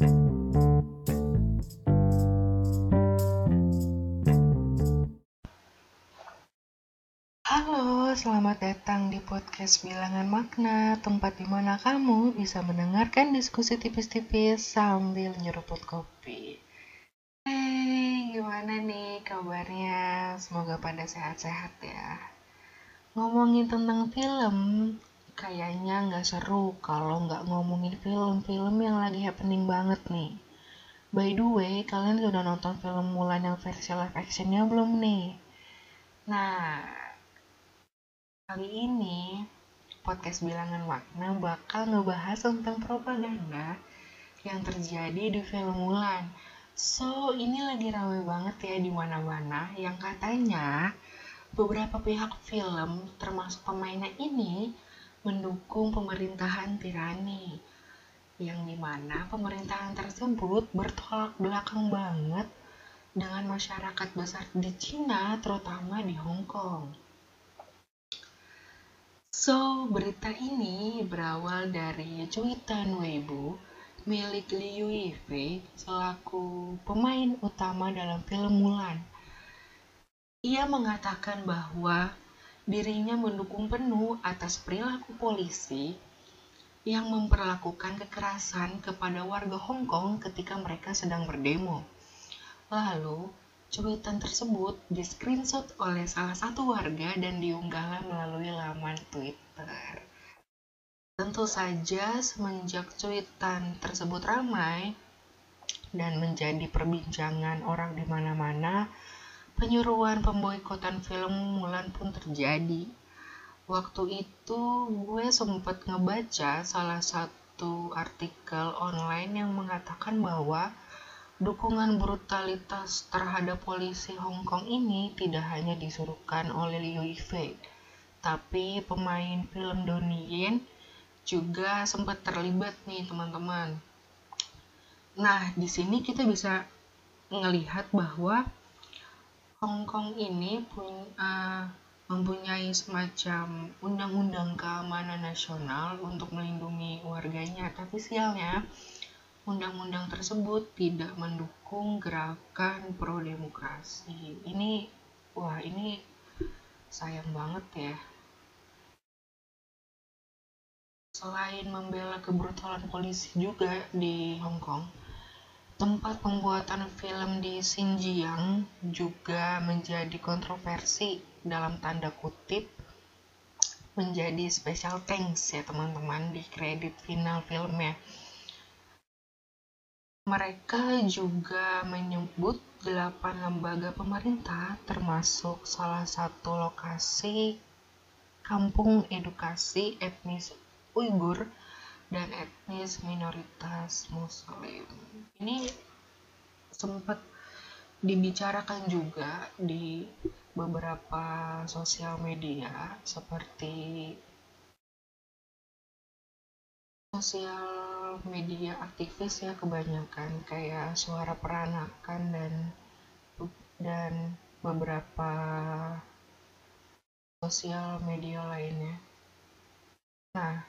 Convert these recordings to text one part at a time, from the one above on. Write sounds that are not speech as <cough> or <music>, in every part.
Halo, selamat datang di podcast Bilangan Makna, tempat di mana kamu bisa mendengarkan diskusi tipis-tipis sambil nyeruput kopi. Hey, gimana nih kabarnya? Semoga pada sehat-sehat ya. Ngomongin tentang film, kayaknya nggak seru kalau nggak ngomongin film-film yang lagi happening banget nih. By the way, kalian sudah nonton film Mulan yang versi live actionnya belum nih? Nah, kali ini podcast Bilangan Makna bakal ngebahas tentang propaganda yang terjadi di film Mulan. So, ini lagi rame banget ya di mana-mana yang katanya beberapa pihak film termasuk pemainnya ini mendukung pemerintahan tirani yang di mana pemerintahan tersebut bertolak belakang banget dengan masyarakat besar di Cina terutama di Hong Kong. So, berita ini berawal dari cuitan Weibo milik Liu Yifei selaku pemain utama dalam film Mulan. Ia mengatakan bahwa dirinya mendukung penuh atas perilaku polisi yang memperlakukan kekerasan kepada warga Hong Kong ketika mereka sedang berdemo. Lalu, cuitan tersebut di-screenshot oleh salah satu warga dan diunggahlah melalui laman Twitter. Tentu saja semenjak cuitan tersebut ramai dan menjadi perbincangan orang di mana-mana, penyuruhan pemboikotan film Mulan pun terjadi waktu itu gue sempat ngebaca salah satu artikel online yang mengatakan bahwa dukungan brutalitas terhadap polisi Hong Kong ini tidak hanya disuruhkan oleh Liu Yifei, tapi pemain film Donnie Yen juga sempat terlibat nih teman-teman. Nah, di sini kita bisa melihat bahwa Hong Kong ini punya uh, mempunyai semacam undang-undang keamanan nasional untuk melindungi warganya, tapi sialnya undang-undang tersebut tidak mendukung gerakan pro demokrasi. Ini wah, ini sayang banget ya. Selain membela kebrutalan polisi juga di Hong Kong, tempat pembuatan film di Xinjiang juga menjadi kontroversi dalam tanda kutip menjadi special thanks ya teman-teman di kredit final filmnya. Mereka juga menyebut delapan lembaga pemerintah termasuk salah satu lokasi kampung edukasi etnis Uighur dan etnis minoritas muslim. Ini sempat dibicarakan juga di beberapa sosial media seperti sosial media aktivis ya kebanyakan kayak suara peranakan dan dan beberapa sosial media lainnya. Nah,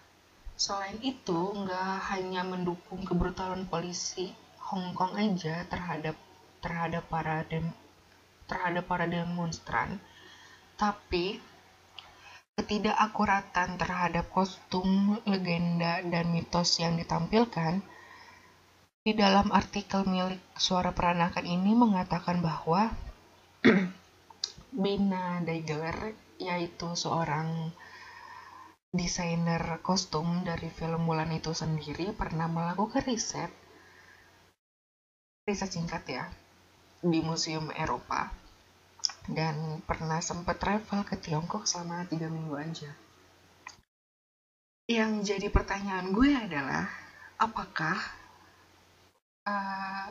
selain itu nggak hanya mendukung kebrutalan polisi Hong Kong aja terhadap terhadap para dem terhadap para demonstran, tapi ketidakakuratan terhadap kostum, legenda, dan mitos yang ditampilkan di dalam artikel milik Suara Peranakan ini mengatakan bahwa <clears throat> Bina Daigler, yaitu seorang desainer kostum dari film Mulan itu sendiri pernah melakukan riset riset singkat ya di museum Eropa dan pernah sempat travel ke Tiongkok selama tiga minggu aja. Yang jadi pertanyaan gue adalah, apakah uh,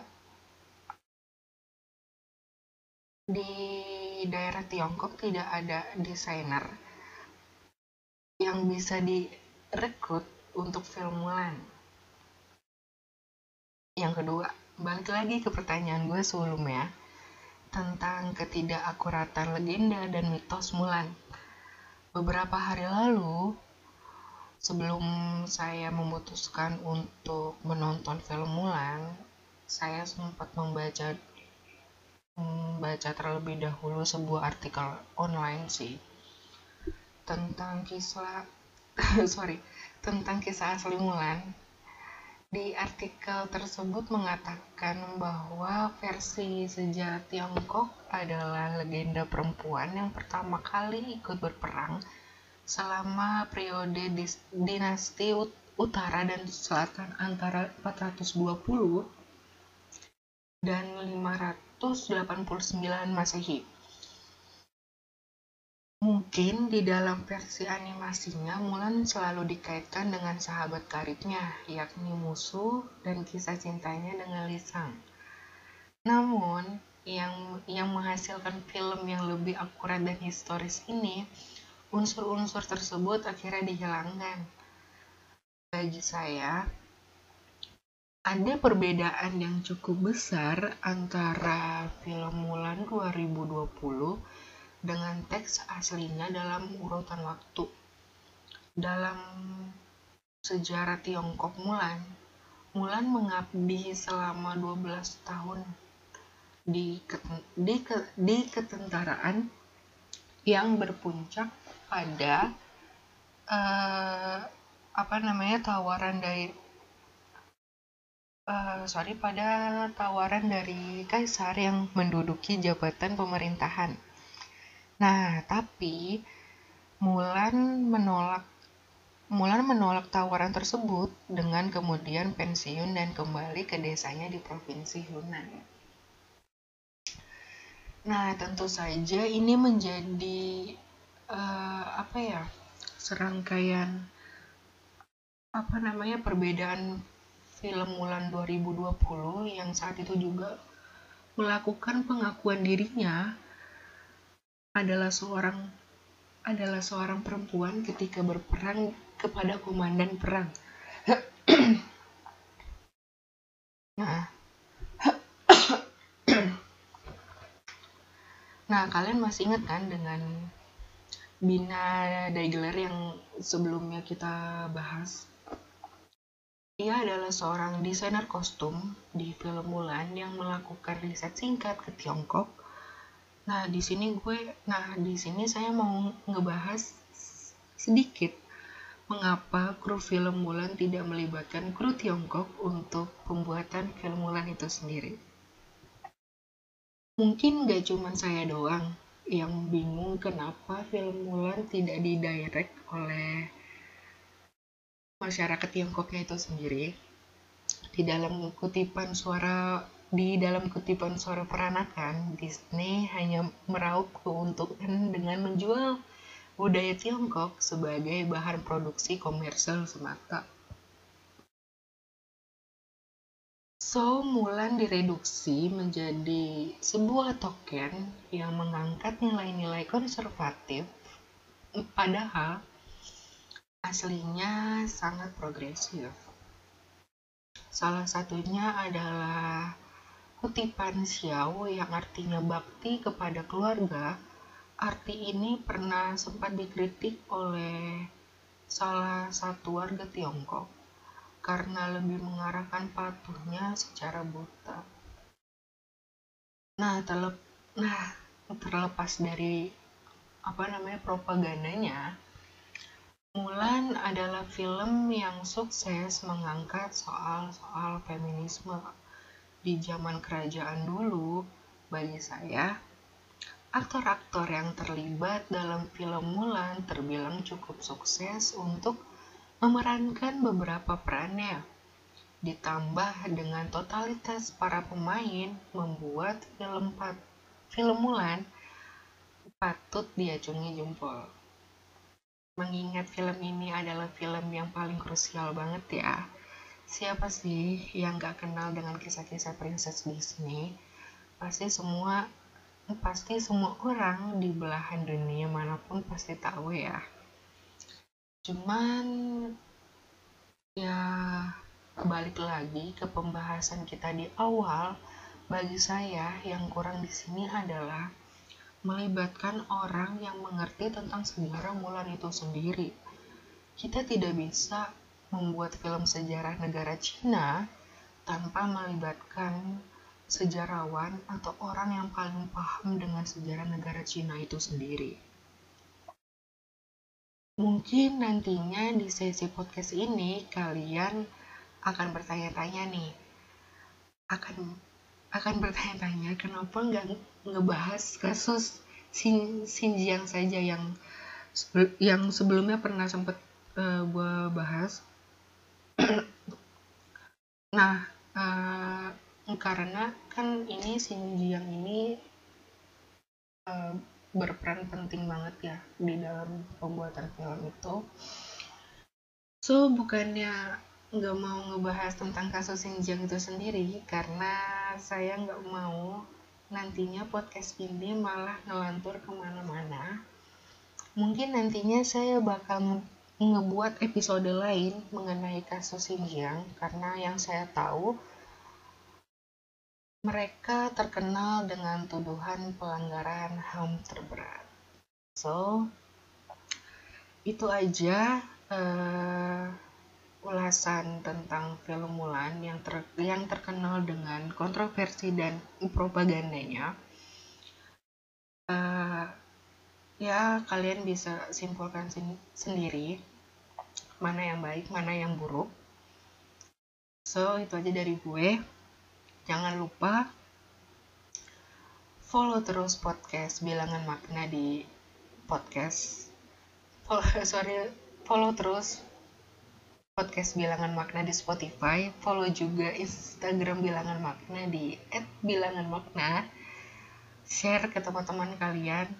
di daerah Tiongkok tidak ada desainer yang bisa direkrut untuk film Mulan? Yang kedua, balik lagi ke pertanyaan gue sebelumnya tentang ketidakakuratan legenda dan mitos Mulan. Beberapa hari lalu, sebelum saya memutuskan untuk menonton film Mulan, saya sempat membaca membaca terlebih dahulu sebuah artikel online sih tentang kisah <laughs> sorry tentang kisah asli Mulan di artikel tersebut mengatakan bahwa versi sejarah Tiongkok adalah legenda perempuan yang pertama kali ikut berperang selama periode dinasti utara dan selatan antara 420 dan 589 Masehi. Mungkin di dalam versi animasinya Mulan selalu dikaitkan dengan sahabat karibnya, yakni musuh dan kisah cintanya dengan Lisang. Namun, yang yang menghasilkan film yang lebih akurat dan historis ini, unsur-unsur tersebut akhirnya dihilangkan. Bagi saya, ada perbedaan yang cukup besar antara film Mulan 2020 dengan teks aslinya dalam urutan waktu. Dalam sejarah Tiongkok Mulan, Mulan mengabdi selama 12 tahun di, di, di ketentaraan yang berpuncak pada uh, apa namanya tawaran dari uh, sorry pada tawaran dari kaisar yang menduduki jabatan pemerintahan Nah, tapi Mulan menolak Mulan menolak tawaran tersebut dengan kemudian pensiun dan kembali ke desanya di provinsi Hunan. Nah, tentu saja ini menjadi uh, apa ya? serangkaian apa namanya perbedaan film Mulan 2020 yang saat itu juga melakukan pengakuan dirinya adalah seorang adalah seorang perempuan ketika berperang kepada komandan perang. nah, kalian masih ingat kan dengan Bina Daigler yang sebelumnya kita bahas? Ia adalah seorang desainer kostum di film Mulan yang melakukan riset singkat ke Tiongkok Nah, di sini gue, nah di sini saya mau ngebahas sedikit mengapa kru film Mulan tidak melibatkan kru Tiongkok untuk pembuatan film Mulan itu sendiri. Mungkin gak cuma saya doang yang bingung kenapa film Mulan tidak didirect oleh masyarakat Tiongkoknya itu sendiri. Di dalam kutipan suara di dalam kutipan suara peranakan, Disney hanya meraup keuntungan dengan menjual budaya Tiongkok sebagai bahan produksi komersial semata. So, Mulan direduksi menjadi sebuah token yang mengangkat nilai-nilai konservatif, padahal aslinya sangat progresif. Salah satunya adalah Kutipan Xiao yang artinya bakti kepada keluarga, arti ini pernah sempat dikritik oleh salah satu warga Tiongkok karena lebih mengarahkan patuhnya secara buta. Nah, terlep nah terlepas dari apa namanya propagandanya, Mulan adalah film yang sukses mengangkat soal-soal feminisme di zaman kerajaan dulu, bagi saya, aktor-aktor yang terlibat dalam film Mulan terbilang cukup sukses untuk memerankan beberapa perannya. Ditambah dengan totalitas para pemain membuat film film Mulan patut diacungi jempol. Mengingat film ini adalah film yang paling krusial banget ya siapa sih yang gak kenal dengan kisah-kisah princess Disney? Pasti semua pasti semua orang di belahan dunia mana pun pasti tahu ya. Cuman ya balik lagi ke pembahasan kita di awal, bagi saya yang kurang di sini adalah melibatkan orang yang mengerti tentang sejarah Mulan itu sendiri kita tidak bisa membuat film sejarah negara Cina tanpa melibatkan sejarawan atau orang yang paling paham dengan sejarah negara Cina itu sendiri. Mungkin nantinya di sesi podcast ini kalian akan bertanya-tanya nih, akan akan bertanya-tanya kenapa nggak ngebahas kasus Xin, Xinjiang saja yang yang sebelumnya pernah sempat uh, eh, gue bahas. <clears throat> nah, uh, karena kan ini Xinjiang ini uh, berperan penting banget ya di dalam pembuatan film itu. So bukannya nggak mau ngebahas tentang kasus Xinjiang itu sendiri karena saya nggak mau nantinya podcast ini malah ngelantur ke mana-mana. Mungkin nantinya saya bakal ngebuat episode lain mengenai kasus Xinjiang karena yang saya tahu mereka terkenal dengan tuduhan pelanggaran HAM terberat. So, itu aja uh, ulasan tentang film Mulan yang ter yang terkenal dengan kontroversi dan propagandanya. Uh, ya kalian bisa simpulkan sen sendiri mana yang baik, mana yang buruk. So, itu aja dari gue. Jangan lupa follow terus podcast bilangan makna di podcast. Follow, <laughs> sorry, follow terus podcast bilangan makna di Spotify. Follow juga Instagram bilangan makna di @bilanganmakna. Share ke teman-teman kalian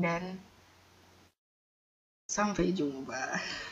dan sampai jumpa. <laughs>